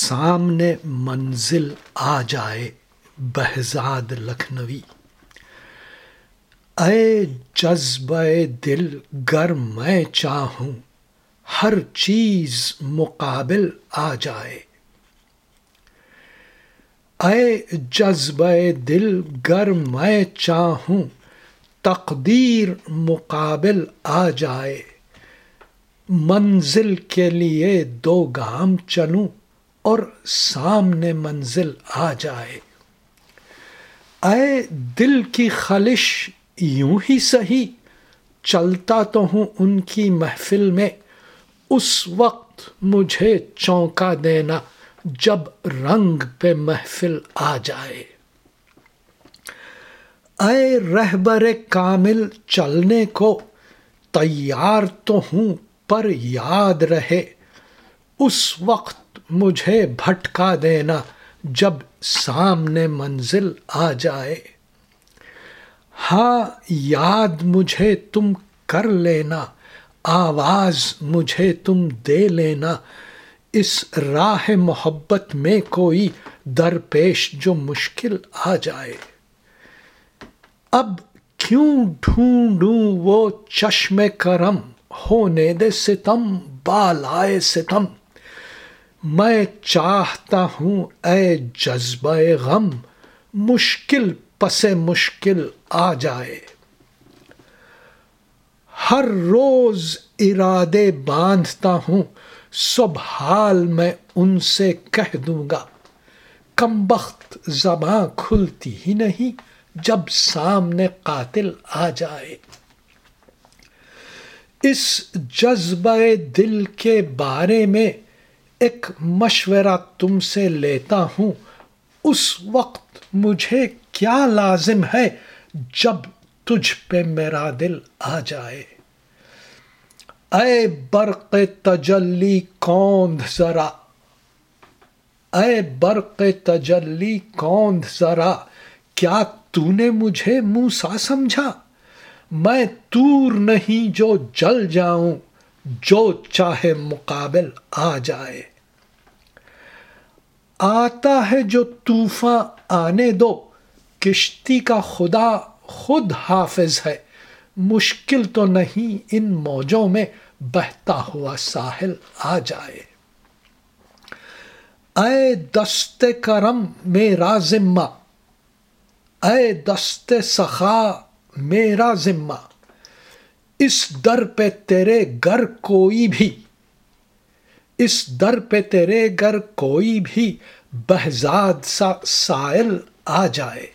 سامنے منزل آ جائے، بہزاد لکھنوی۔ اے جذبہ دل، گر میں چاہوں، ہر چیز مقابل آ جائے۔ اے جذبہ دل، گر میں چاہوں، تقدیر مقابل آ جائے۔ منزل کے لیے دو گام چلوں اور سامنے منزل آ جائے۔ اے دل کی خلش یوں ہی سہی چلتا تو ہوں ان کی محفل میں۔ اس وقت مجھے چونکا دینا جب رنگ پہ محفل آ جائے۔ اے رہبر کامل، چلنے کو تیار تو ہوں پر یاد رہے۔ اس وقت مجھے بھٹکا دینا جب سامنے منزل آ جائے۔ ہاں یاد مجھے تم کر لینا، آواز مجھے تم دے لینا۔ اس راہ محبت میں کوئی درپیش جو مشکل آ جائے۔ اب کیوں ڈھونڈوں وہ چشم کرم، ہونے دے ستم، بالائے ستم۔ میں چاہتا ہوں اے جذبہ غم، مشکل پس مشکل آ جائے۔ ہر روز ارادے باندھتا ہوں، سب حال میں ان سے کہہ دوں گا۔ کم بخت زباں کھلتی ہی نہیں، جب سامنے قاتل آ جائے۔ اس جذبہ دل کے بارے میں ایک مشورہ تم سے لیتا ہوں۔ اس وقت مجھے کیا لازم ہے جب تجھ پہ میرا دل آ جائے؟ اے برق تجلی کوند ذرا، اے برق تجلی کوند ذرا، کیا تو نے مجھے موسا سمجھا؟ میں تور نہیں جو جل جاؤں۔ جو چاہے مقابل آ جائے۔ آتا ہے جو طوفان آنے دو، کشتی کا خدا خود حافظ ہے۔ مشکل تو نہیں ان موجوں میں بہتا ہوا ساحل آ جائے۔ اے دست کرم میرا ذمہ، اے دست سخا میرا ذمہ اس در پہ تیرے گھر کوئی بھی، اس در پہ تیرے گھر کوئی بھی بہزاد سا سائل آ جائے۔